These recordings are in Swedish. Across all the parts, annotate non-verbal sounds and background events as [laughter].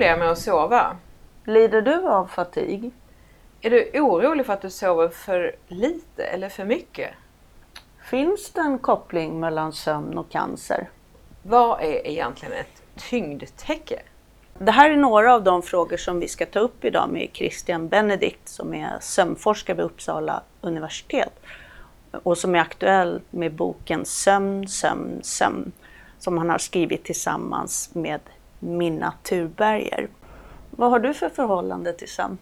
Problem med att sova? Lider du av fatig? Är du orolig för att du sover för lite eller för mycket? Finns det en koppling mellan sömn och cancer? Vad är egentligen ett tyngdtäcke? Det här är några av de frågor som vi ska ta upp idag med Christian Benedikt som är sömnforskare vid Uppsala universitet och som är aktuell med boken Sömn, sömn, sömn som han har skrivit tillsammans med Minna Turberger. Vad har du för förhållande till sömn?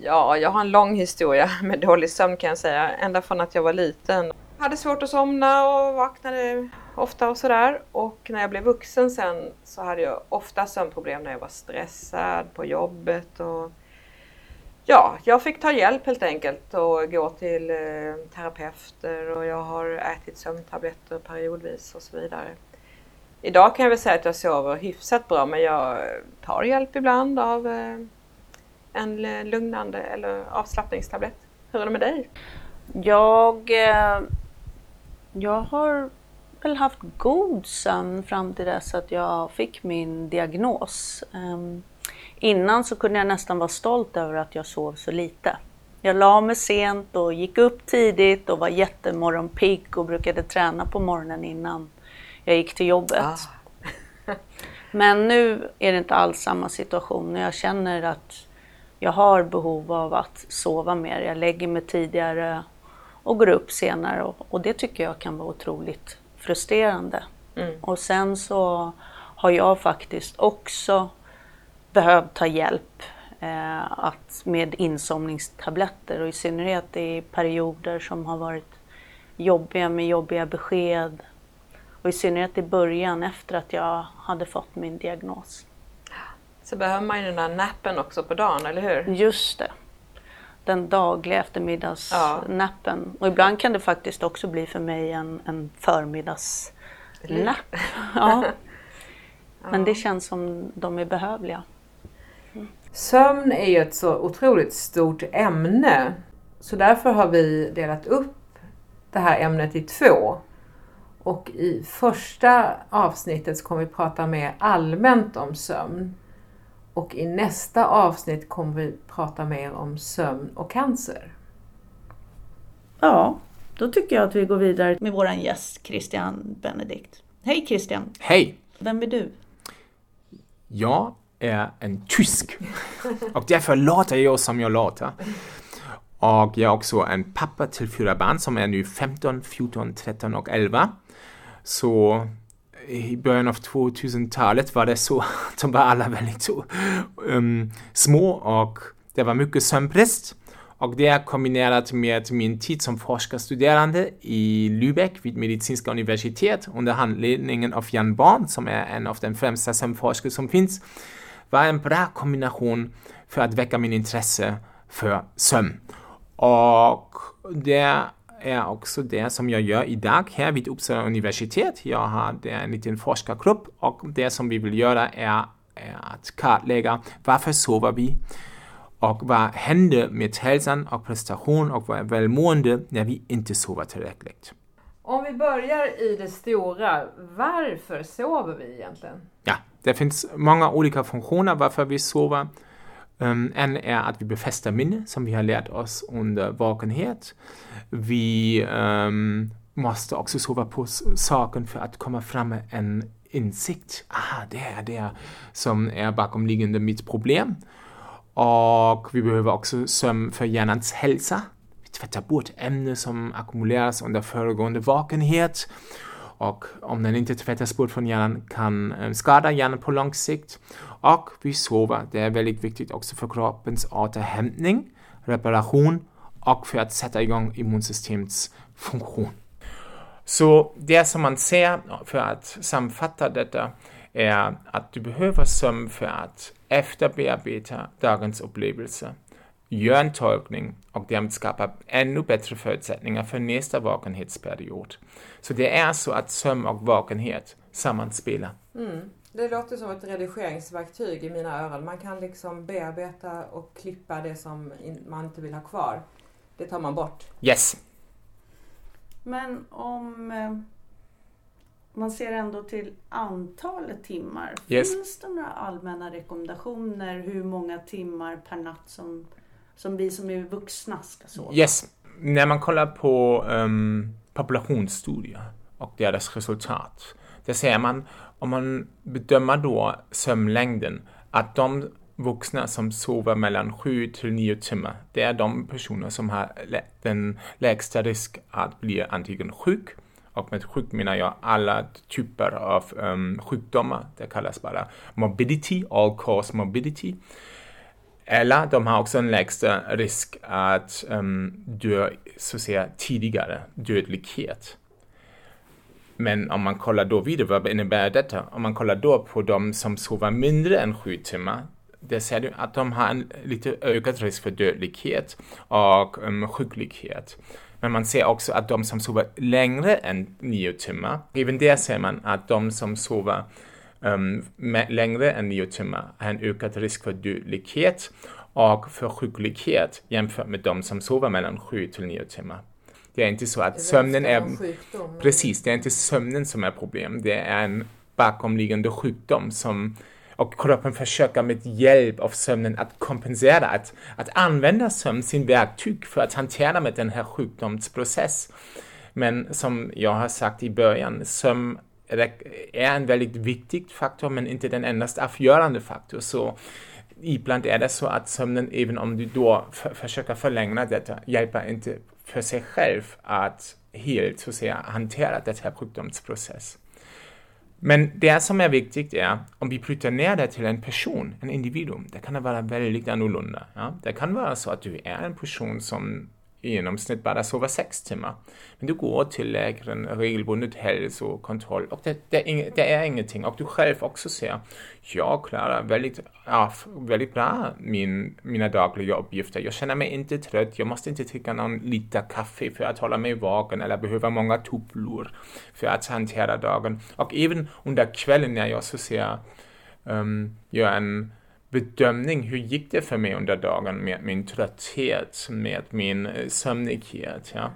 Ja, jag har en lång historia med dålig sömn kan jag säga. Ända från att jag var liten. Jag hade svårt att somna och vaknade ofta och sådär. Och när jag blev vuxen sen så hade jag ofta sömnproblem när jag var stressad på jobbet. Och ja, jag fick ta hjälp helt enkelt och gå till eh, terapeuter och jag har ätit sömntabletter periodvis och så vidare. Idag kan jag väl säga att jag sover hyfsat bra men jag tar hjälp ibland av eh, en lugnande eller avslappningstablett. Hur är det med dig? Jag, eh, jag har väl haft god sömn fram till dess att jag fick min diagnos. Ehm, innan så kunde jag nästan vara stolt över att jag sov så lite. Jag la mig sent och gick upp tidigt och var jättemorgonpigg och brukade träna på morgonen innan jag gick till jobbet. Ah. [laughs] Men nu är det inte alls samma situation. Jag känner att jag har behov av att sova mer. Jag lägger mig tidigare och går upp senare och, och det tycker jag kan vara otroligt frustrerande. Mm. Och sen så har jag faktiskt också behövt ta hjälp eh, att med insomningstabletter och i synnerhet i perioder som har varit jobbiga med jobbiga besked och i synnerhet i början efter att jag hade fått min diagnos. Så behöver man ju den där nappen också på dagen, eller hur? Just det. Den dagliga eftermiddagsnappen. Ja. Och ibland kan det faktiskt också bli för mig en, en förmiddagsnapp. ja. [laughs] Men det känns som de är behövliga. Mm. Sömn är ju ett så otroligt stort ämne. Så därför har vi delat upp det här ämnet i två. Och i första avsnittet så kommer vi prata mer allmänt om sömn. Och i nästa avsnitt kommer vi prata mer om sömn och cancer. Ja, då tycker jag att vi går vidare med vår gäst Christian Benedikt. Hej Christian! Hej! Vem är du? Jag är en tysk och därför låter jag som jag låter. Och jag är också en pappa till fyra barn som är nu 15, 14, 13 och 11. Så i början av 2000-talet var det så att de var alla väldigt um, små och det var mycket sömnbrist. Och det kombinerat med min tid som forskarstuderande i Lübeck vid medicinska universitet under handledningen av Jan Born, som är en av de främsta sömnforskare som finns, var en bra kombination för att väcka min intresse för sömn. Och det är också det som jag gör idag här vid Uppsala universitet. Jag har en liten forskargrupp och det som vi vill göra är, är att kartlägga varför sover vi och vad händer med hälsan och prestation och välmående när vi inte sover tillräckligt. Om vi börjar i det stora, varför sover vi egentligen? Ja, det finns många olika funktioner varför vi sover. En är att vi befäster minne som vi har lärt oss under vakenhet. Vi um, måste också sova på saken för att komma fram med en insikt. Ah, det är det som är bakomliggande mitt problem. Och vi behöver också sömn för hjärnans hälsa. Vi tvättar bort ämnen som ackumuleras under föregående vakenhet. Och om den inte tvättas bort från hjärnan kan ehm, skada hjärnan på lång sikt. Och vi sover. Det är väldigt viktigt också för kroppens återhämtning, reparation och för att sätta igång immunsystemets funktion. Så det som man ser för att sammanfatta detta är att du behöver sömn för att efterbearbeta dagens upplevelse, göra en tolkning och därmed skapa ännu bättre förutsättningar för nästa vakenhetsperiod. Så det är så att sömn och vakenhet sammanspelar. Mm. Det låter som ett redigeringsverktyg i mina öron. Man kan liksom bearbeta och klippa det som man inte vill ha kvar. Det tar man bort. Yes. Men om, eh, man ser ändå till antalet timmar. Yes. Finns det några allmänna rekommendationer hur många timmar per natt som, som vi som är vuxna ska sova? Yes. När man kollar på um, populationsstudier och deras resultat, där säger man, om man bedömer då sömnlängden, att de vuxna som sover mellan 7 till 9 timmar, det är de personer som har den lägsta risk att bli antingen sjuk, och med sjuk menar jag alla typer av um, sjukdomar, det kallas bara morbidity, all cause morbidity. Eller de har också en lägsta risk att um, dö så att säga, tidigare, dödlighet. Men om man kollar då vidare, vad innebär detta? Om man kollar då på de som sover mindre än sju timmar, det ser du att de har en lite ökad risk för dödlighet och um, sjuklighet. Men man ser också att de som sover längre än nio timmar, även där ser man att de som sover um, längre än nio timmar har en ökad risk för dödlighet och för sjuklighet jämfört med de som sover mellan sju till nio timmar. Det är inte så att är sömnen är... Precis, det är inte sömnen som är problem. Det är en bakomliggande sjukdom som och kroppen försöker med hjälp av sömnen att kompensera, att, att använda sömn sin verktyg för att hantera med den här sjukdomsprocessen. Men som jag har sagt i början, sömn är en väldigt viktig faktor men inte den endast avgörande faktor. Så ibland är det så att sömnen, även om du då försöker förlänga detta, hjälper inte för sig själv att helt så att säga, hantera den här sjukdomsprocessen. Men det som är viktigt är, om vi flyttar ner det till en person, en individuum, det kan vara väldigt annorlunda. Ja? Det kan vara så att du är en person som i genomsnitt bara sover sex timmar. Men du går till läkaren regelbundet hälsokontroll och det, det, är, det är ingenting. Och du själv också ser, jag klarar väldigt, ja, väldigt bra min, mina dagliga uppgifter. Jag känner mig inte trött, jag måste inte dricka någon liter kaffe för att hålla mig vaken eller behöva många tupplor för att hantera dagen. Och även under kvällen när jag så ser, um, ehm, gör en bedömning. Hur gick det för mig under dagen med min trötthet, med min eh, sömnighet? Ja?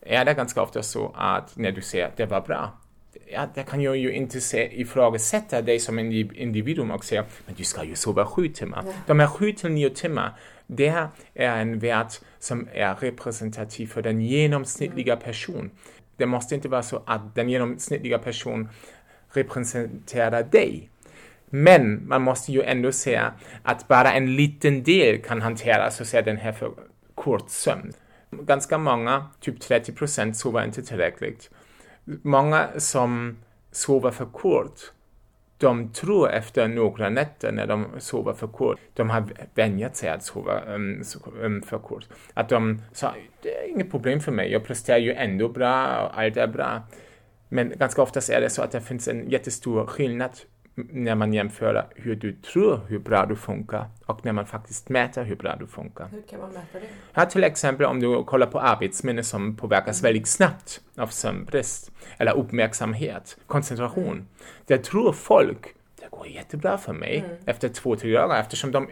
Är det ganska ofta så att när du säger att det var bra, ja, det kan jag ju inte se, ifrågasätta dig som individuum och säga men du ska ju sova sju timmar. Ja. De här sju till nio timmar, det är en värld som är representativ för den genomsnittliga mm. person. Det måste inte vara så att den genomsnittliga person representerar dig. Men man måste ju ändå säga att bara en liten del kan hantera så att säga, den här för kort sömn. Ganska många, typ 30 procent, sover inte tillräckligt. Många som sover för kort, de tror efter några nätter när de sover för kort, de har vänjat sig att sova um, um för kort. Att de sa, det är inget problem för mig, jag presterar ju ändå bra och allt är bra. Men ganska oftast är det så att det finns en jättestor skillnad när man jämför hur du tror hur bra du funkar och när man faktiskt mäter hur bra du funkar. Hur kan man mäta det? Ja, till exempel om du kollar på arbetsminne som påverkas mm. väldigt snabbt av sömnbrist eller uppmärksamhet, koncentration. Mm. Det tror folk, det går jättebra för mig mm. efter två, tre dagar eftersom de,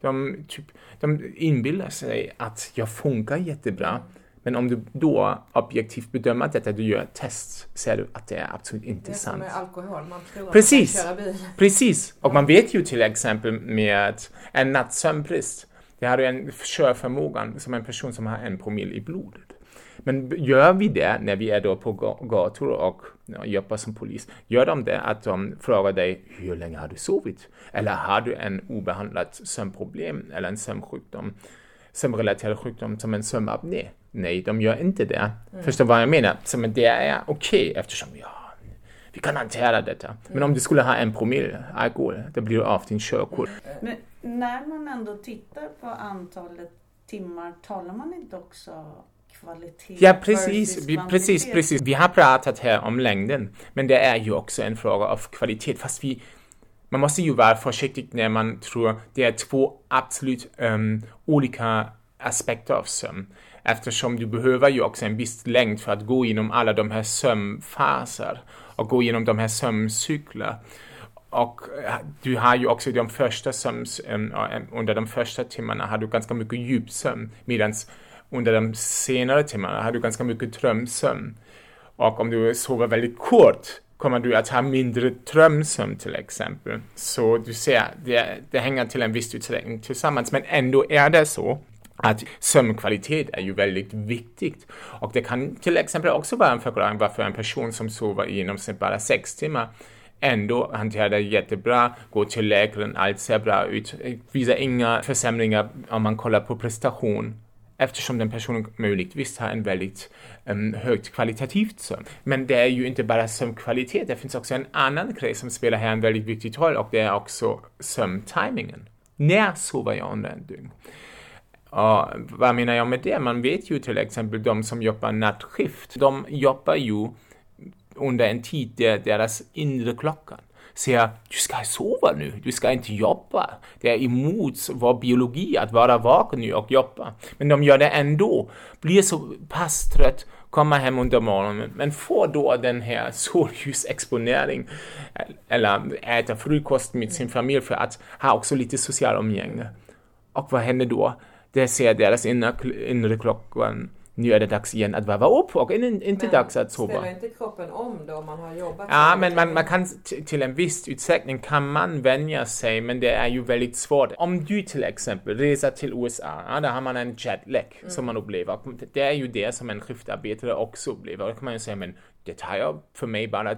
de, typ, de inbillar sig att jag funkar jättebra. Mm. Men om du då objektivt bedömer att detta, du gör ett test, ser du att det är absolut inte sant. Det är som med alkohol, man tror Precis. att man kan köra bil. Precis, och man vet ju till exempel med en nattsömnbrist, det har du en körförmågan som en person som har en promille i blodet. Men gör vi det när vi är då på gator och ja, jobbar som polis, gör de det att de frågar dig hur länge har du sovit? Eller har du en obehandlat sömnproblem eller en sömnsjukdom? sömnrelaterad sjukdom som en sömnapné. Nej, de gör inte det. Mm. Förstår vad jag menar? Så, men det är okej okay, eftersom ja, vi kan hantera detta. Mm. Men om du skulle ha en promille alkohol, då blir du av din körkort. Men när man ändå tittar på antalet timmar, talar man inte också kvalitet Ja, precis, precis, precis. Vi har pratat här om längden, men det är ju också en fråga av kvalitet. Fast vi, man måste ju vara försiktig när man tror det är två absolut um, olika aspekter av sömn. Eftersom du behöver ju också en viss längd för att gå igenom alla de här sömnfaser och gå igenom de här sömncykler. Och eh, du har ju också de första sömns, under de första timmarna har du ganska mycket djupsömn medan under de senare timmarna har du ganska mycket drömsömn. Och om du sover väldigt kort kommer du att ha mindre drömsömn till exempel. Så du ser, det, det hänger till en viss utsträckning tillsammans, men ändå är det så att sömnkvalitet är ju väldigt viktigt. Och det kan till exempel också vara en förklaring varför en person som sover i genomsnitt bara sex timmar ändå hanterar det jättebra, går till läkaren, allt ser bra ut, visar inga försämringar om man kollar på prestation eftersom den personen möjligtvis har en väldigt um, högt kvalitativt sömn. Men det är ju inte bara sömnkvalitet, det finns också en annan grej som spelar här en väldigt viktig roll och det är också sömntimingen. När sover jag under en dygn? Ja, vad menar jag med det? Man vet ju till exempel de som jobbar nattskift, de jobbar ju under en tid där deras inre klockan säger du ska sova nu, du ska inte jobba. Det är emot vår biologi att vara vaken nu och jobba. Men de gör det ändå, blir så pass trött, kommer hem under morgonen, men får då den här solljusexponering eller äter frukost med sin familj för att ha också lite social umgänge. Och vad händer då? Det ser deras inre, inre klockan nu är det dags igen att varva upp och inte men dags att sova. ställer inte kroppen om då om man har jobbat? Ja, men man, man kan till en viss utsträckning kan man vänja sig, men det är ju väldigt svårt. Om du till exempel reser till USA, ja, där har man en jetlag mm. som man upplever. Det är ju det som en skiftarbetare också upplever. Då kan man ju säga, men det tar för mig bara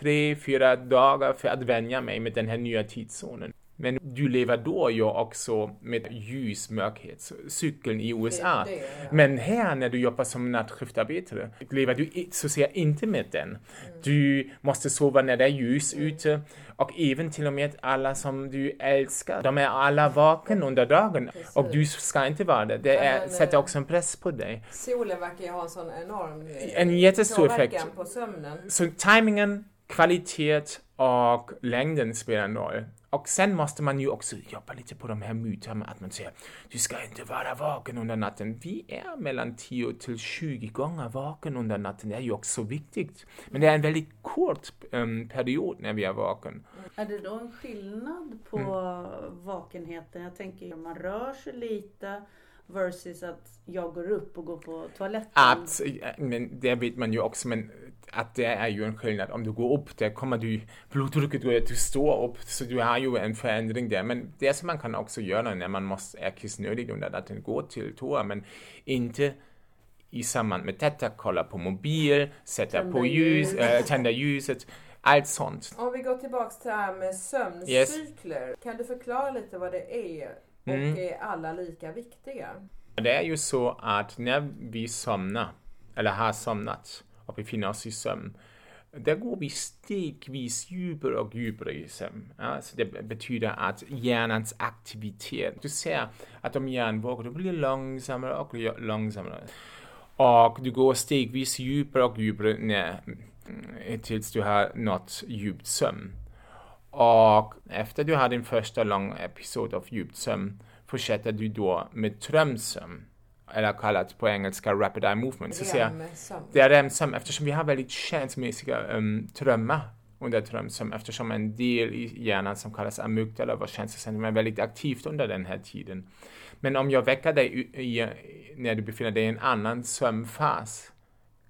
tre, fyra dagar för att vänja mig med den här nya tidszonen. Men du lever då ju också med ljus-mörkhetscykeln i USA. Det, det, ja. Men här när du jobbar som nattskiftarbetare lever du så att säga inte med den. Mm. Du måste sova när det är ljus mm. ute och även till och med alla som du älskar, de är alla vaken under dagen Precis. och du ska inte vara det. Det är, men, sätter också en press på dig. Solen verkar ju ha en sån enorm en jättestor effekt. på sömnen. Så timingen, kvalitet och längden spelar en roll. Och sen måste man ju också jobba lite på de här myterna att man säger du ska inte vara vaken under natten. Vi är mellan 10 till 20 gånger vaken under natten. Det är ju också viktigt. Men det är en väldigt kort um, period när vi är vaken. Är det då en skillnad på mm. vakenheten? Jag tänker man rör sig lite versus att jag går upp och går på toaletten. Att, men det vet man ju också, men att det är ju en skillnad. Om du går upp, där kommer du, blodtrycket går du står upp, så du har ju en förändring där. Men det som man kan också göra när man måste, är kissnödig under natten, gå till toa, men inte i samband med detta kolla på mobil, sätta tända på ljus, äh, tända ljuset, allt sånt. Om vi går tillbaks till det här med sömncykler, yes. kan du förklara lite vad det är och mm. är alla lika viktiga? Det är ju så att när vi somnar, eller har somnat, och befinner oss i sömn. Där går vi stegvis djupare och djupare i sömn. Ja, så det betyder att hjärnans aktivitet, du ser att om hjärnan vaknar, blir långsammare och långsammare. Och du går stegvis djupare och djupare ner mm, tills du har nått djupt sömn. Och efter du har din första långa episod av djupt sömn fortsätter du då med drömsömn eller kallat på engelska rapid eye movement. Så REM-sömn. Det är REM-sömn eftersom vi har väldigt känslomässiga um, under drömsömn eftersom en del i hjärnan som kallas amygdala, vår känslocentrum, är väldigt aktivt under den här tiden. Men om jag väcker dig i, när du befinner dig i en annan sömnfas,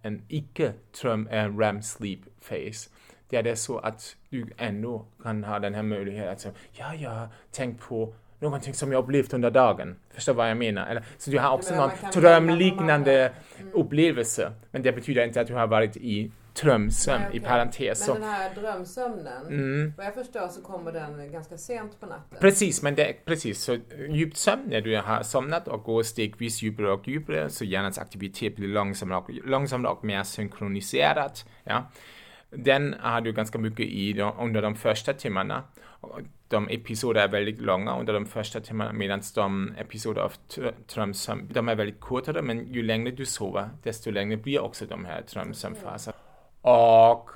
en icke-dröm, phase, det är så att du ändå kan ha den här möjligheten att säga, ja, jag har tänkt på någonting som jag upplevt under dagen. Förstår vad jag menar? Eller, så du har också någon drömliknande mm. upplevelse. Men det betyder inte att du har varit i drömsömn okay. i parentes. Men den här drömsömnen, mm. vad jag förstår så kommer den ganska sent på natten. Precis, men det, precis. Så djupt sömn när du har somnat och går stegvis djupare och djupare så hjärnans aktivitet blir långsammare och, långsammare och mer synkroniserat. Ja. Den har du ganska mycket i under de första timmarna de episoder är väldigt långa under de första timmarna medan de episoder av drömsömn, de är väldigt kortare men ju längre du sover desto längre blir också de här drömsömnfaserna. Och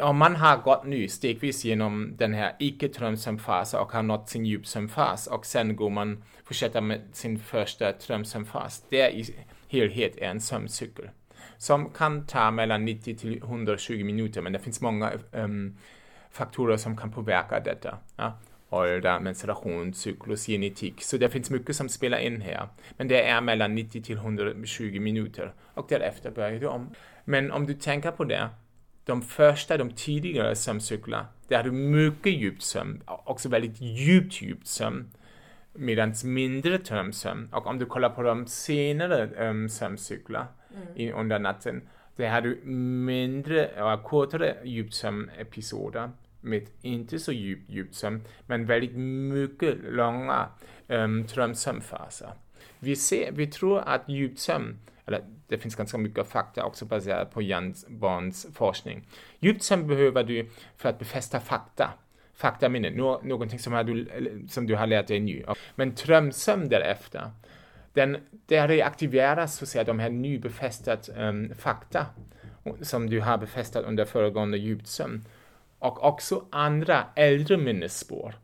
om man har gått nu stegvis genom den här icke-drömsömnfasen och har nått sin djupsömnfas och sen går man fortsätter med sin första drömsömnfas. Det i helhet är en sömncykel som kan ta mellan 90 till 120 minuter men det finns många um, faktorer som kan påverka detta. Ja? ålder, menstruation, cyklus, genetik. Så det finns mycket som spelar in här. Men det är mellan 90 till 120 minuter och därefter börjar du om. Men om du tänker på det, de första, de tidigare sömncyklerna, där har du mycket djupsömn, också väldigt djupt djupsömn. Medan mindre tömsömn, och om du kollar på de senare um, sömncykler mm. under natten, där har du mindre och kortare djupsömnepisoder med inte så djup djupsömn, men väldigt mycket långa um, drömsömnfaser. Vi, ser, vi tror att djupsömn, eller det finns ganska mycket fakta också baserat på Jans Barns forskning. Djupsömn behöver du för att befästa fakta faktaminne, nå någonting som, du, som du har lärt dig nu. Men drömsömn därefter, den, där reaktiveras så att säga, de här nybefästat um, fakta som du har befästat under föregående djupsömn och också andra äldre minnesspår.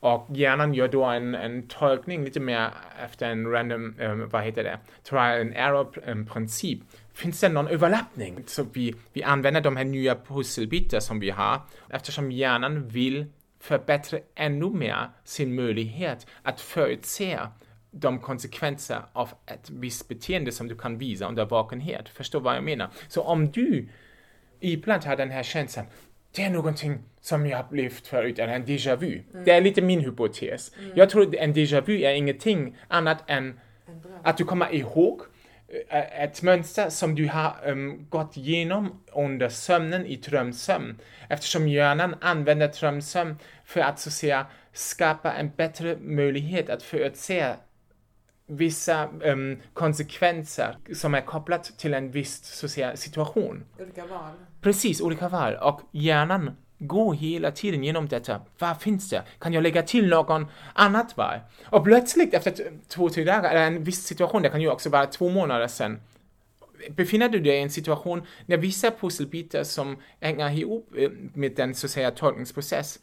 Och hjärnan gör då en, en tolkning lite mer efter en random, um, vad heter det, trial and error-princip. Ehm, Finns det någon överlappning? Så vi, vi använder de här nya pusselbitar som vi har eftersom hjärnan vill förbättra ännu mer sin möjlighet att förutse de konsekvenser av ett visst beteende som du kan visa under vakenhet. Förstår vad jag menar? Så om du ibland har den här känslan, det är någonting som jag upplevt förut, eller en déjà vu. Mm. Det är lite min hypotes. Mm. Jag tror att en déjà vu är ingenting annat än att du kommer ihåg ett mönster som du har um, gått igenom under sömnen i drömsömn. Eftersom hjärnan använder drömsömn för att så att säga skapa en bättre möjlighet att förutse vissa um, konsekvenser som är kopplat till en viss så att säga, situation. Olika val. Precis, olika val. Och hjärnan gå hela tiden genom detta. Vad finns det? Kan jag lägga till någon annat val? Och plötsligt efter två, tre dagar, eller en viss situation, det kan ju också vara två månader sedan, befinner du dig i en situation när vissa pusselbitar som hänger ihop eh, med den så att säga tolkningsprocess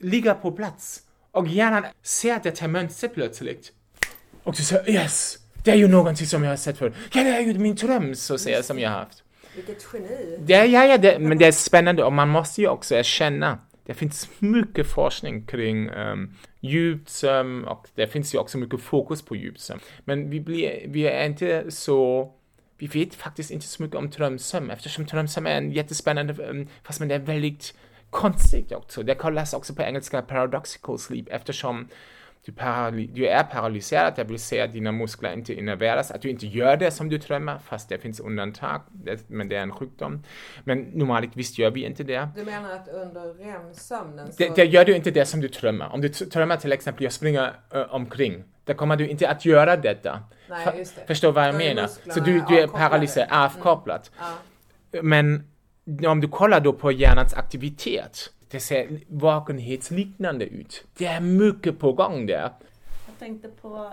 ligger på plats och hjärnan ser detta mönster plötsligt. Och du säger yes, det är ju någonting som jag har sett förut. Ja, det är ju min dröm så att säga som jag har haft. Vilket geni. Det, ja, ja, det, men det är spännande och man måste ju också erkänna det finns mycket forskning kring ehm, um, djupsömn och det finns ju också mycket fokus på djupsömn. Men vi, blir, vi är inte så vi vet faktiskt inte så mycket om drömsömn eftersom drömsömn är en jättespännande, um, fast men det är väldigt konstigt också. Det kallas också på engelska paradoxical sleep eftersom du, du, är paralyserad, det vill säga att dina muskler inte innerveras, att du inte gör det som du drömmer, fast det finns undantag, det, men det är en sjukdom. Men normalt visst gör vi inte det. Du menar att under REM-sömnen så... Det, det, gör du inte det som du drömmer. Om du drömmer till exempel, jag springer uh, omkring, då kommer du inte att göra detta. Nej, just det. Förstår vad jag menar? Så du, du är paralyserad, avkopplad. Mm. Ja. Men om du kollar då på hjärnans aktivitet, det ser vakenhetsliknande ut. Det är mycket på gång där. Jag tänkte på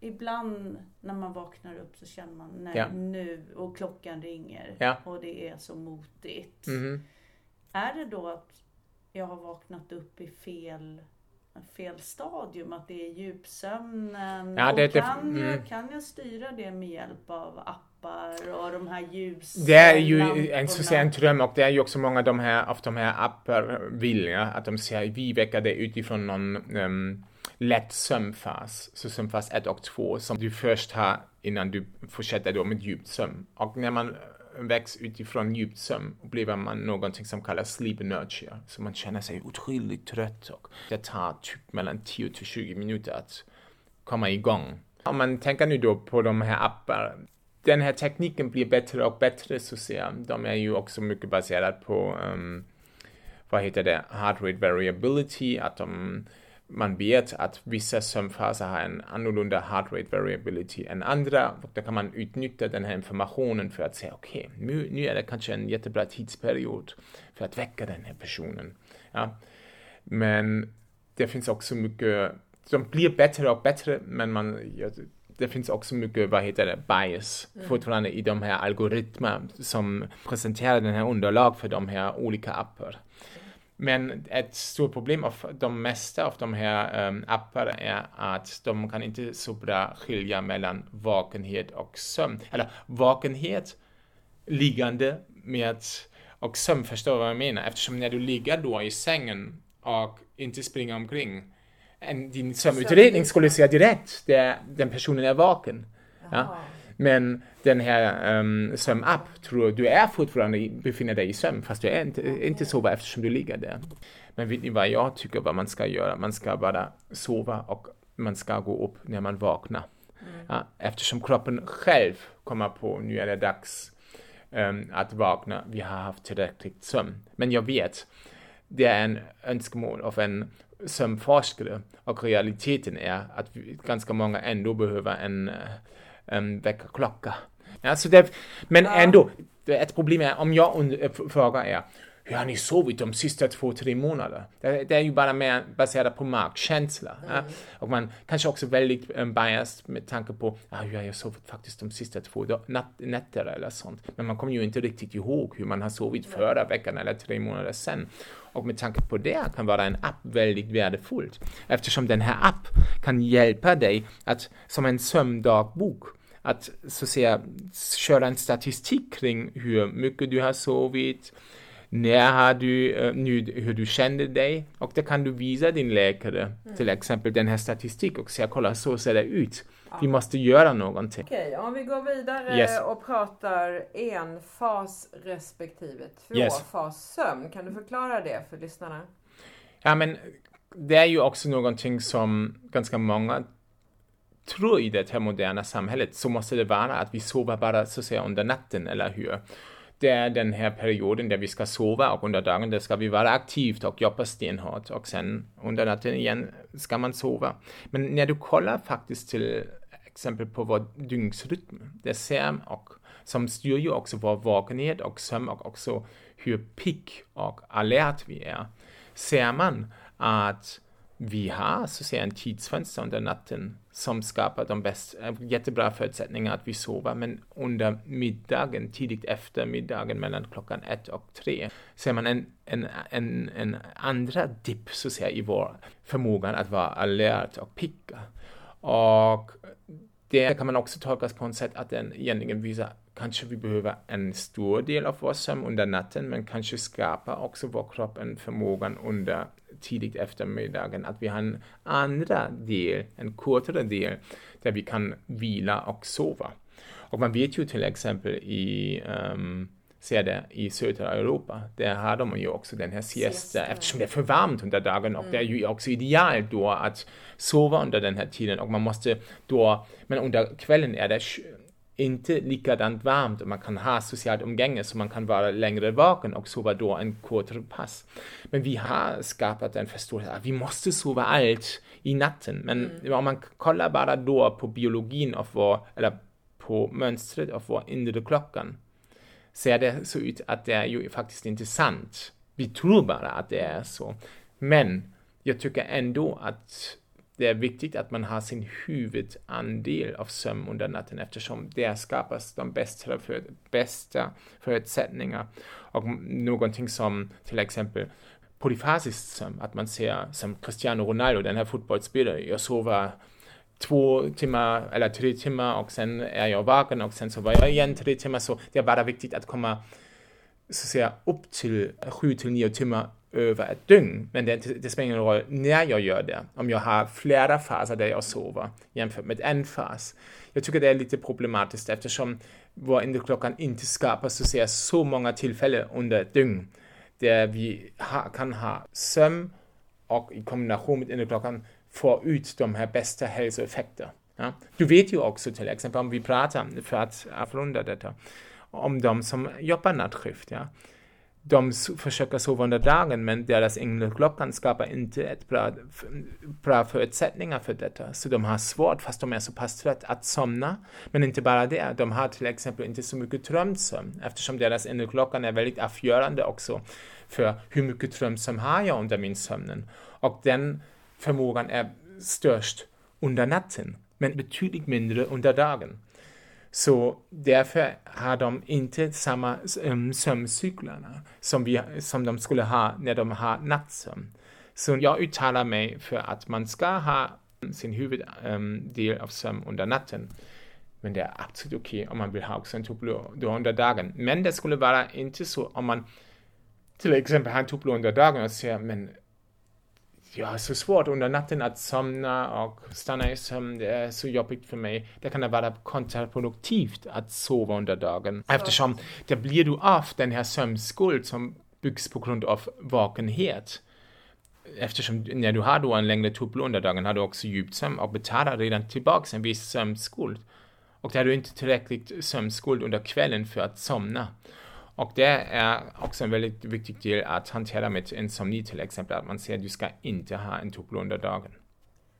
Ibland när man vaknar upp så känner man nej ja. nu och klockan ringer ja. och det är så motigt. Mm. Är det då att jag har vaknat upp i fel, fel stadium? Att det är djupsömnen? Ja, det, och kan, mm. jag, kan jag styra det med hjälp av app och de här ljus... Det är ju en, så en dröm och det är ju också många av de här, av de här appar vill att de säger vi väcker det utifrån någon um, lätt sömnfas, så sömnfas 1 och 2 som du först har innan du fortsätter då med djupt sömn. Och när man väcks utifrån djupt sömn upplever man någonting som kallas sleep inertia. Så man känner sig otroligt trött och det tar typ mellan 10 till 20 minuter att komma igång. Om man tänker nu då på de här apparna den här tekniken blir bättre och bättre så ser jag, De är ju också mycket baserade på, um, vad heter det, heart rate variability, att de, man vet att vissa sömnfaser har en annorlunda heart rate variability än andra och då kan man utnyttja den här informationen för att säga okej, okay, nu, nu är det kanske en jättebra tidsperiod för att väcka den här personen. Ja. Men det finns också mycket, de blir bättre och bättre, men man, det finns också mycket, vad heter det, bias mm. fortfarande i de här algoritmer som presenterar den här underlag för de här olika appar. Men ett stort problem av de mesta av de här um, appar är att de kan inte så bra skilja mellan vakenhet och sömn. Eller vakenhet liggande med och sömn, förstår vad jag menar? Eftersom när du ligger då i sängen och inte springer omkring en, din sömnutredning skulle säga direkt att den personen är vaken. Ja. Men den här um, sömnapp tror du är fortfarande befinner dig i sömn fast du är inte, inte sover eftersom du ligger där. Men vet ni vad jag tycker vad man ska göra? Man ska bara sova och man ska gå upp när man vaknar. Mm. Ja, eftersom kroppen själv kommer på nu är det dags um, att vakna, vi har haft tillräckligt sömn. Men jag vet, det är en önskemål av en sömnforskare och realiteten är att vi, ganska många ändå behöver en, en väckarklocka. Det, men ändå, ett problem är om jag frågar er, hur har ni sovit de sista två, tre månaderna? Det, det är ju bara mer baserat på magkänsla. Mm. Ja? Och man kanske också väldigt um, biased med tanke på ah, hur har jag sovit faktiskt de sista två nätter eller sånt. Men man kommer ju inte riktigt ihåg hur man har sovit förra veckan eller tre månader sedan. Och med tanke på det kan vara en app väldigt värdefullt eftersom den här app kan hjälpa dig att som en sömndagbok att så att säga köra en statistik kring hur mycket du har sovit, när har du, uh, nu, hur du kände dig och det kan du visa din läkare, mm. till exempel den här statistiken och säga kolla så ser det ut. Ja. Vi måste göra någonting. Okej, om vi går vidare yes. och pratar enfas respektive tvåfas yes. sömn. Kan du förklara det för lyssnarna? Ja, men det är ju också någonting som ganska många tror i det här moderna samhället så måste det vara att vi sover bara så att säga under natten, eller hur? Det är den här perioden där vi ska sova och under dagen där ska vi vara aktivt och jobba stenhårt och sen under natten igen ska man sova. Men när du kollar faktiskt till exempel på vår dygnsrytm, det ser och som styr ju också vår vakenhet och sömn och också hur pigg och alert vi är, ser man att vi har så att säga en tidsfönster under natten som skapar de bästa, eh, jättebra förutsättningar att vi sover. Men under middagen, tidigt efter middagen mellan klockan ett och tre, ser man en, en, en, en andra dipp så att säga i vår förmåga att vara alert och pigga. Och det kan man också tolkas på ett sätt att den egentligen visar kanske vi behöver en stor del av vår sömn under natten men kanske skapar också vår kropp en förmåga under tidigt eftermiddagen att vi har en andra del, en kortare del där vi kan vila och sova. Och man vet ju till exempel i um, ser det i södra Europa, där har de ju också den här siesta, eftersom det är för varmt under dagen och mm. det är ju också idealt då att sova under den här tiden och man måste då, men under kvällen är det inte likadant varmt och man kan ha socialt umgänge så man kan vara längre vaken och sova då en kortare pass. Men vi har skapat en förståelse att vi måste sova allt i natten. Men mm. om man kollar bara då på biologin av vår, eller på mönstret av vår inre klockan ser det så ut att det är ju faktiskt inte sant. Vi tror bara att det är så. Men jag tycker ändå att det är viktigt att man har sin huvudandel av sömn under natten eftersom där skapas de bästa, för, bästa förutsättningar. Och någonting som till exempel polyfasisk sömn, att man ser som Cristiano Ronaldo, den här fotbollsspelaren, jag sover två timmar eller tre timmar och sen är jag vaken och sen sover jag igen tre timmar. Så det är bara viktigt att komma så att säga, upp till sju till nio timmar över ett dygn. Men det, det spelar ingen roll när jag gör det. Om jag har flera faser där jag sover jämfört med en fas. Jag tycker det är lite problematiskt eftersom vår innerklockan inte skapar så, säga, så många tillfällen under ett dygn där vi ha, kan ha sömn och i kombination med inneklockan få ut de här bästa hälsoeffekterna. Ja? Du vet ju också till exempel om vi pratar, för att avrunda detta, om de som jobbar nattskift. Ja? De försöker sova under dagen men deras änglaklockan skapar inte ett bra, bra förutsättningar för detta. Så de har svårt, fast de är så pass trötta, att somna. Men inte bara det, de har till exempel inte så mycket drömsömn eftersom deras änglaklockan är väldigt avgörande också för hur mycket drömsömn har jag under min sömn. Och den förmågan är störst under natten, men betydligt mindre under dagen. Så därför har de inte samma um, sömncyklarna som, vi, som de skulle ha när de har nattsömn. Så jag uttalar mig för att man ska ha sin huvuddel ehm, um, av sömn under natten. Men det är absolut okej okay om man vill ha också en tupplur under dagen. Men det skulle vara inte så om man till exempel har en tupplur under dagen och säger men ja, så svårt under natten att somna och stanna i sömn. Det är så jobbigt för mig. Det kan vara kontraproduktivt att sova under dagen eftersom det blir du av den här sömnskuld som byggs på grund av vakenhet. Eftersom när du har då en längre tuppel under dagen har du också djupt sömn och betalar redan tillbaka en viss sömnskuld. Och då har du inte tillräckligt sömnskuld under kvällen för att somna. Och det är också en väldigt viktig del att hantera med insomni till exempel, att man säger att du ska inte ha en tuppel under dagen.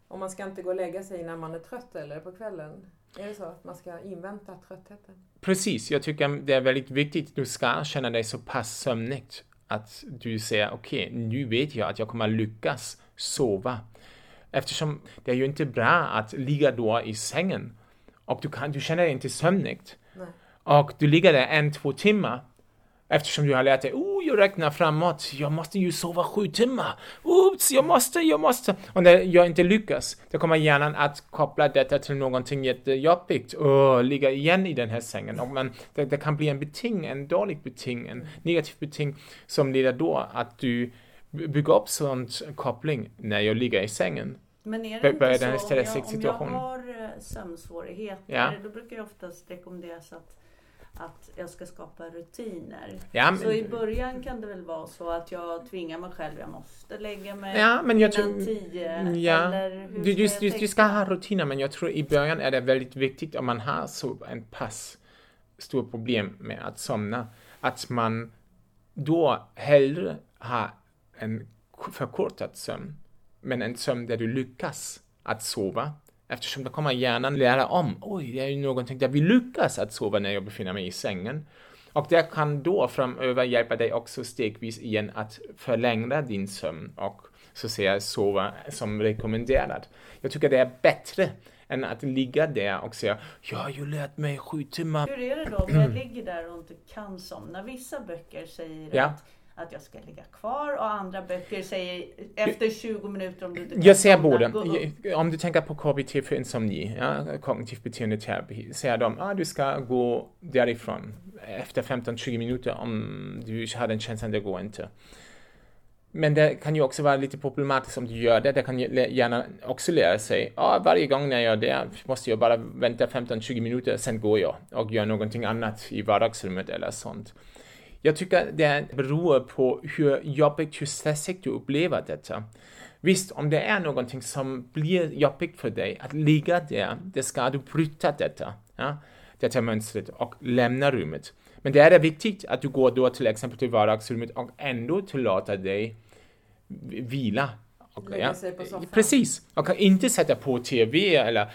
Och man ska inte gå och lägga sig när man är trött eller på kvällen? Är det så att man ska invänta tröttheten? Precis, jag tycker det är väldigt viktigt. Du ska känna dig så pass sömnigt att du säger okej, okay, nu vet jag att jag kommer lyckas sova. Eftersom det är ju inte bra att ligga då i sängen och du, kan, du känner dig inte sömnigt. Nej. Och du ligger där en, två timmar Eftersom du har lärt dig, oh, jag räknar framåt, jag måste ju sova sju timmar, oops, jag måste, jag måste. Och när jag inte lyckas, då kommer hjärnan att koppla detta till någonting jättejobbigt och ligga igen i den här sängen. Och man, det, det kan bli en beting, en dålig beting, en negativ beting som leder då att du bygger upp sån koppling när jag ligger i sängen. Men är det inte så, om jag, om jag har eh, sömnsvårigheter, ja. då brukar jag oftast rekommenderas att att jag ska skapa rutiner. Ja, men, så i början kan det väl vara så att jag tvingar mig själv, jag måste lägga mig ja, men jag innan tror, tio. Ja, eller hur du, du, du, du ska ha rutiner men jag tror i början är det väldigt viktigt om man har så en pass stor problem med att somna att man då hellre har en förkortad sömn men en sömn där du lyckas att sova Eftersom då kommer hjärnan lära om, oj, det är ju någonting där vi lyckas att sova när jag befinner mig i sängen. Och det kan då framöver hjälpa dig också stegvis igen att förlänga din sömn och så att säga sova som rekommenderat. Jag tycker det är bättre än att ligga där och säga jag har ju lärt mig sju timmar. Hur är det då om jag ligger där och inte kan somna? Vissa böcker säger ja. att att jag ska ligga kvar och andra böcker säger efter 20 minuter om du inte kan Jag ser båda. Om du tänker på KBT för insomni, ja, kognitiv beteendeterapi, säger de att ah, du ska gå därifrån efter 15-20 minuter om du har den känslan, det går inte. Men det kan ju också vara lite problematiskt om du gör det. Det kan gärna också lära sig, ah, varje gång när jag gör det måste jag bara vänta 15-20 minuter, sen går jag och gör någonting annat i vardagsrummet eller sånt. Jag tycker det beror på hur jobbigt, hur stressigt du upplever detta. Visst, om det är någonting som blir jobbigt för dig att ligga där, det ska du bryta detta, ja, detta mönstret och lämna rummet. Men det är viktigt att du går då till exempel till vardagsrummet och ändå tillåter dig vila. Och, Lägga sig på soffan. Precis, och inte sätta på TV eller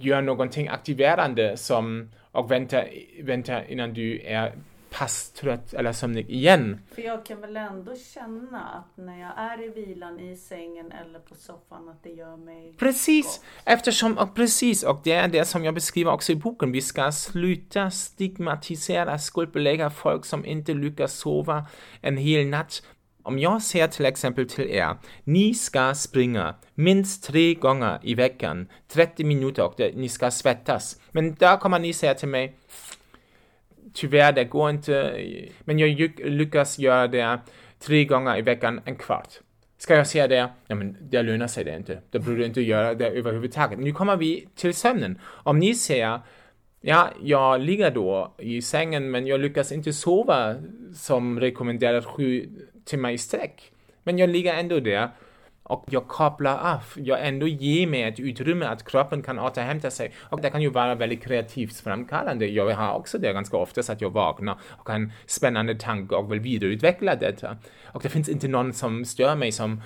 göra någonting aktiverande som och vänta, vänta innan du är passtrött eller sömnig igen. För jag kan väl ändå känna att när jag är i vilan i sängen eller på soffan att det gör mig Precis, gott. eftersom, och precis, och det är det som jag beskriver också i boken. Vi ska sluta stigmatisera, skuldbelägga folk som inte lyckas sova en hel natt. Om jag säger till exempel till er, ni ska springa minst tre gånger i veckan, 30 minuter och ni ska svettas. Men där kommer ni säga till mig, tyvärr, det går inte. Men jag lyckas göra det tre gånger i veckan, en kvart. Ska jag säga det? Ja, men det lönar sig det inte. Det borde inte göra det överhuvudtaget. Nu kommer vi till sömnen. Om ni säger Ja, jag ligger då i sängen men jag lyckas inte sova som rekommenderat sju timmar i sträck. Men jag ligger ändå där och jag kopplar av. Jag ändå ger mig ett utrymme att kroppen kan återhämta sig. Och det kan ju vara väldigt kreativt framkallande. Jag har också det ganska ofta så att jag vaknar och har en spännande tanke och vill vidareutveckla detta. Och det finns inte någon som stör mig som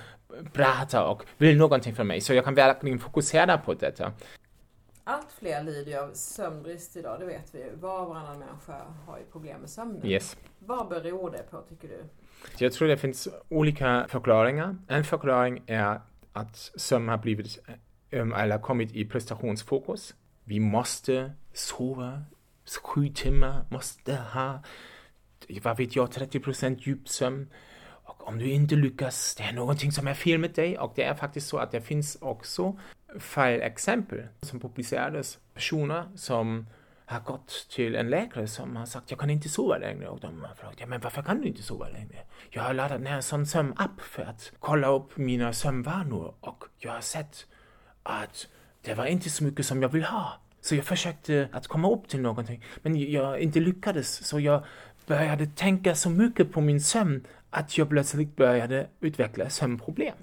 pratar och vill någonting från mig. Så jag kan verkligen fokusera på detta. Allt fler lider av sömnbrist idag, det vet vi. Var och varannan människa har ju problem med sömnen. Yes. Vad beror det på tycker du? Jag tror det finns olika förklaringar. En förklaring är att sömn har blivit eh, eller kommit i prestationsfokus. Vi måste sova sju timmar, måste ha, vad vet jag, 30 procent djupsömn. Och om du inte lyckas, det är någonting som är fel med dig. Och det är faktiskt så att det finns också fallexempel som publicerades. Personer som har gått till en läkare som har sagt jag kan inte sova längre och de har frågat ja, men varför kan du inte sova längre? Jag har laddat ner en sån sömnapp för att kolla upp mina sömnvanor och jag har sett att det var inte så mycket som jag vill ha. Så jag försökte att komma upp till någonting men jag inte lyckades så jag började tänka så mycket på min sömn att jag plötsligt började utveckla sömnproblem.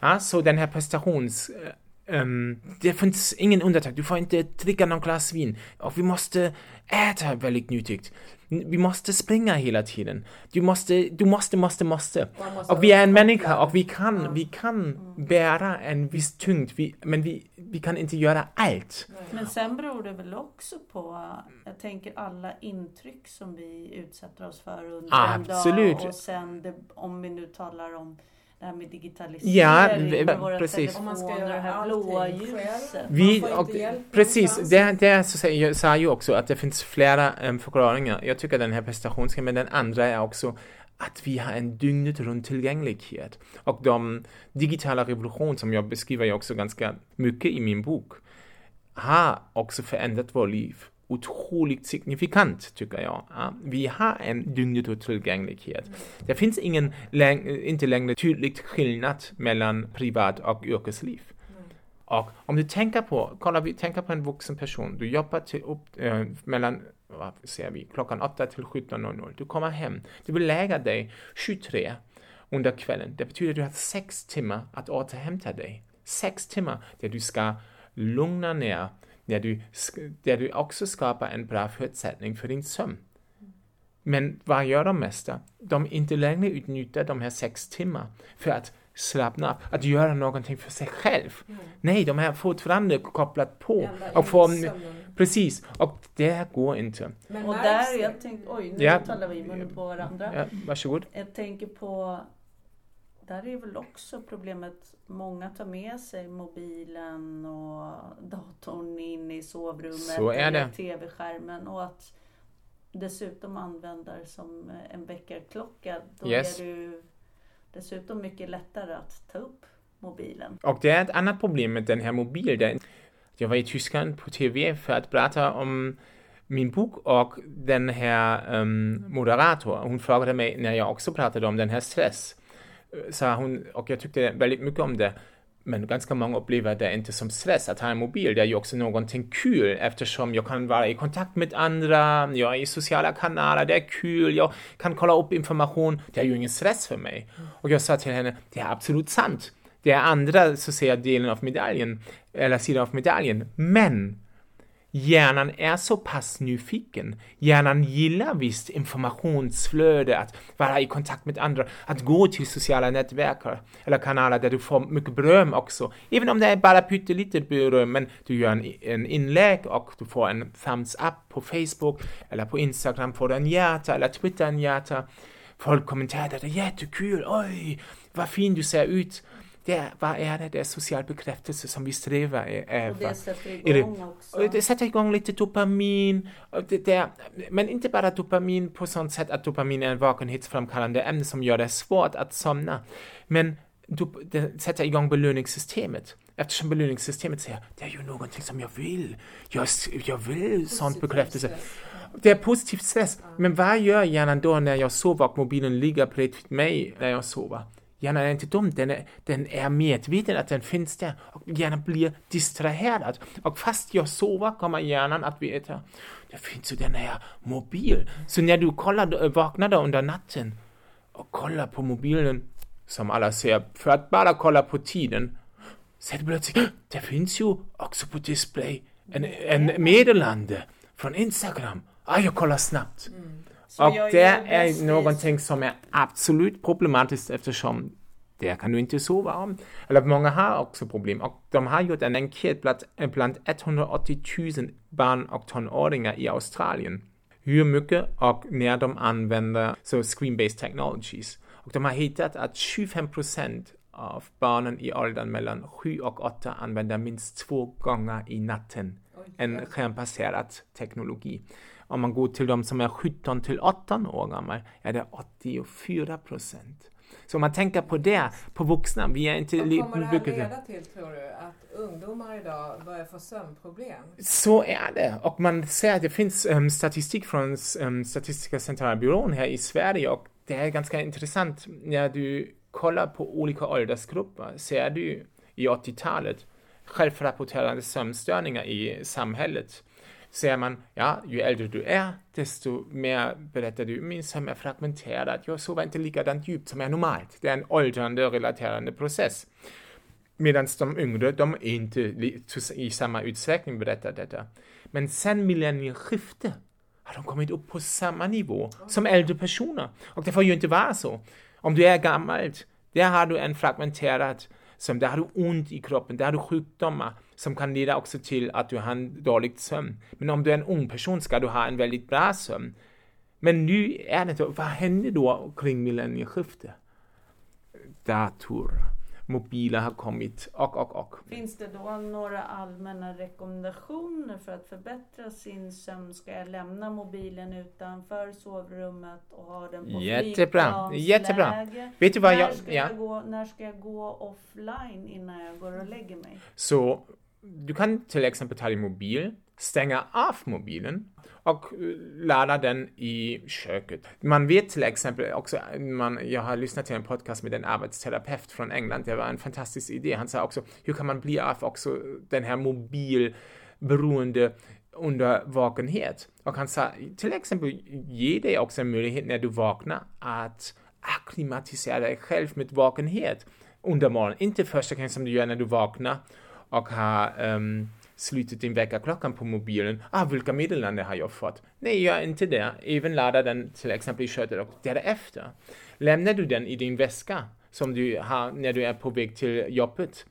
Ja, så den här prestations Um, det finns ingen undantag. Du får inte dricka någon glas vin. Och vi måste äta väldigt nyttigt. Vi måste springa hela tiden. Du måste, du måste, måste, måste. måste och vi är en människa och vi kan, ja. vi kan bära en viss tyngd, vi, men vi, vi kan inte göra allt. Men sen beror det väl också på, jag tänker alla intryck som vi utsätter oss för under ah, en dag. Och sen det, om vi nu talar om det här med digitalisering, ja, med våra precis. telefoner, man ska det här blåa ljuset. Vi, och, precis, det, det så säger, sa ju också att det finns flera um, förklaringar. Jag tycker den här prestationsskan, men den andra är också att vi har en dygnet runt tillgänglighet. Och de digitala revolution som jag beskriver också ganska mycket i min bok har också förändrat vårt liv otroligt signifikant tycker jag. Vi har en dygnet tillgänglighet. Det finns ingen, inte längre tydlig skillnad mellan privat och yrkesliv. Och om du tänker på, kolla vi tänker på en vuxen person, du jobbar till upp, äh, mellan, vad säger vi, klockan 8 till 17.00. Du kommer hem, du vill lägga dig 23 under kvällen. Det betyder att du har sex timmar att återhämta dig. Sex timmar där du ska lugna ner där du, där du också skapar en bra förutsättning för din sömn. Men vad gör de mesta? De inte längre utnyttjar de här sex timmar för att slappna av, att göra någonting för sig själv. Mm. Nej, de är fortfarande kopplat på. och får, precis, och det går inte. Men och där, jag tänkte, oj, nu ja, talar vi i munnen på varandra. Ja, varsågod. Jag tänker på där är väl också problemet, många tar med sig mobilen och datorn in i sovrummet Så är eller tv-skärmen och att dessutom använder som en väckarklocka. Då yes. är det dessutom mycket lättare att ta upp mobilen. Och det är ett annat problem med den här mobilen. Jag var i Tyskland på tv för att prata om min bok och den här um, moderator, hon frågade mig när jag också pratade om den här stress sa hon, och jag tyckte väldigt mycket om det, men ganska många upplever det inte som stress att ha en mobil. Det är ju också någonting kul eftersom jag kan vara i kontakt med andra, jag är i sociala kanaler, det är kul, jag kan kolla upp information. Det är ju ingen stress för mig. Och jag sa till henne, det är absolut sant. Det är andra, så att säga, delen av medaljen, eller sidan av medaljen. Men Hjärnan är så pass nyfiken. Hjärnan gillar visst informationsflöde, att vara i kontakt med andra, att gå till sociala nätverk eller kanaler där du får mycket beröm också. Även om det är bara pyttelite beröm, men du gör en, en inlägg och du får en thumbs up på Facebook eller på Instagram får du en hjärta eller Twitter en hjärta. Folk kommenterar det är jättekul, oj, vad fin du ser ut det, vad är det? Det är social bekräftelse som vi strävar efter. Och det sätter igång också. Det sätter igång lite dopamin. Det, det, men inte bara dopamin på sånt sätt att dopamin är en vakenhetsframkallande ämne som gör det svårt att somna. Men det sätter igång belöningssystemet. Eftersom belöningssystemet säger det är ju någonting som jag vill. Jag, jag vill sånt bekräftelse. Det är positiv stress. Men vad gör hjärnan då när jag sover och mobilen ligger bredvid mig när jag sover? Hjärnan är inte dum, den är, den är medveten att den finns där och hjärnan blir distraherad. Och fast jag sover kommer hjärnan att veta, det finns ju den här mobil. Så när du kollar, vaknar under natten och kollar på mobilen, som alla ser, för att bara kolla på tiden, så är det plötsligt, det finns ju också på display en, en meddelande från Instagram. Ah, jag kollar snabbt. Mm. Och det är någonting som är absolut problematiskt eftersom det kan du inte sova om. Eller många har också problem och de har gjort en enkät bland, bland 180 000 barn och tonåringar i Australien. Hur mycket och när de använder så screen-based technologies. Och de har hittat att 25% av barnen i åldern mellan 7 och 8 använder minst två gånger i natten en skärmbaserad teknologi. Om man går till de som är 17 till 18 år gamla är det 84 procent. Så om man tänker på det, på vuxna, vi är inte... Vad kommer det här leda till tror du? Att ungdomar idag börjar få sömnproblem? Så är det. Och man ser att det finns um, statistik från um, Statistiska centralbyrån här i Sverige och det är ganska intressant när du kollar på olika åldersgrupper ser du i 80-talet självrapporterande sömnstörningar i samhället ser man, ja, ju äldre du är, desto mer berättar du, min sömn är fragmenterad, jag sover inte likadant djupt som är normalt. Det är en åldrande relaterande process. Medan de yngre, de är inte i samma utsträckning berättar detta. Men sen millennieskiftet har de kommit upp på samma nivå som äldre personer. Och det får ju inte vara så. Om du är gammal, där har du en fragmenterad sömn, där har du ont i kroppen, där har du sjukdomar som kan leda också till att du har en dålig sömn. Men om du är en ung person ska du ha en väldigt bra sömn. Men nu är det vad händer då kring millennieskiftet? Dator, mobiler har kommit och, och, och. Finns det då några allmänna rekommendationer för att förbättra sin sömn? Ska jag lämna mobilen utanför sovrummet och ha den på Jättebra, jättebra. Vet du vad när jag... Ska Ja. jag gå, när ska jag gå offline innan jag går och lägger mig? Så du kan till exempel ta din mobil, stänga av mobilen och eh, ladda den i köket. Man vet till exempel också, man, jag har lyssnat till en podcast med en arbetsterapeut från England, det var en fantastisk idé. Han sa också, hur kan man bli av också den här mobilberoende under vakenhet? Och han sa, till exempel, ge dig också en möjlighet när du vaknar att akklimatisera dig själv med vakenhet under morgonen. Inte första gången som du gör när du vaknar och har um, ehm, slutit din väckarklockan på mobilen. Ah, vilka meddelanden har jag fått? Nej, gör inte det. Även ladda den till exempel i köttet och därefter. Lämnar du den i din väska som du har när du är på väg till jobbet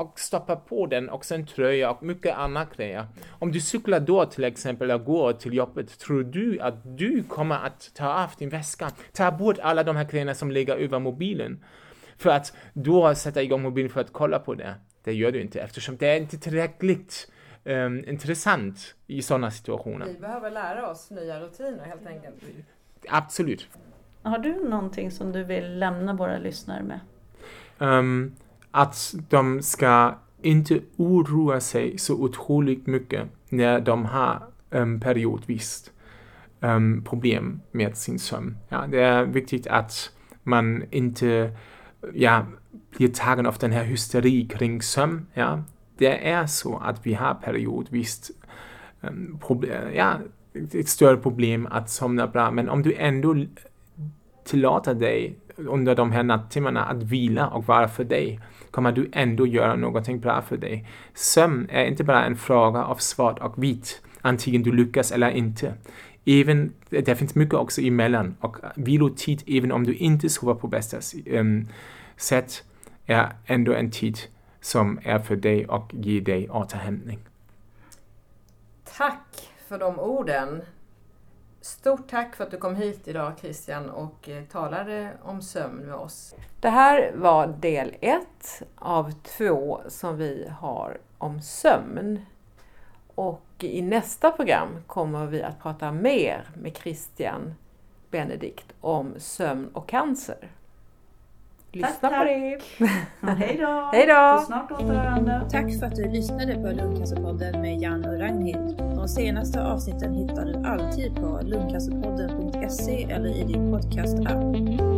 och stoppa på den också en tröja och mycket annat grejer. Om du cyklar då till exempel och går till jobbet, tror du att du kommer att ta av din väska, ta bort alla de här grejerna som ligger över mobilen för att då sätta igång mobilen för att kolla på det? Det gör du inte eftersom det är inte tillräckligt um, intressant i sådana situationer. Vi behöver lära oss nya rutiner helt enkelt. Absolut. Har du någonting som du vill lämna våra lyssnare med? Um, att de ska inte oroa sig så otroligt mycket när de har um, periodvis um, problem med sin sömn. Ja, det är viktigt att man inte ja, blir tagen av den här hysteri kring sömn. Ja. Det är så att vi har periodvis um, ehm, ja, ett större problem att somna bra, men om du ändå tillåter dig under de här nattimmarna att vila och vara för dig, kommer du ändå göra någonting bra för dig. Sömn är inte bara en fråga av svart och vitt, antingen du lyckas eller inte. Även, det finns mycket också emellan och vilotid, även om du inte sover på bästa um, sätt, är ändå en tid som är för dig och ger dig återhämtning. Tack för de orden. Stort tack för att du kom hit idag Christian och talade om sömn med oss. Det här var del ett av två som vi har om sömn. Och i nästa program kommer vi att prata mer med Christian Benedikt om sömn och cancer. Lyssna tack, på det! Hej då! [laughs] Hej då! På snart återhörande! Tack för att du lyssnade på Lungcancerpodden med Jan och Ragnhild. De senaste avsnitten hittar du alltid på lungcancerpodden.se eller i din podcast-app.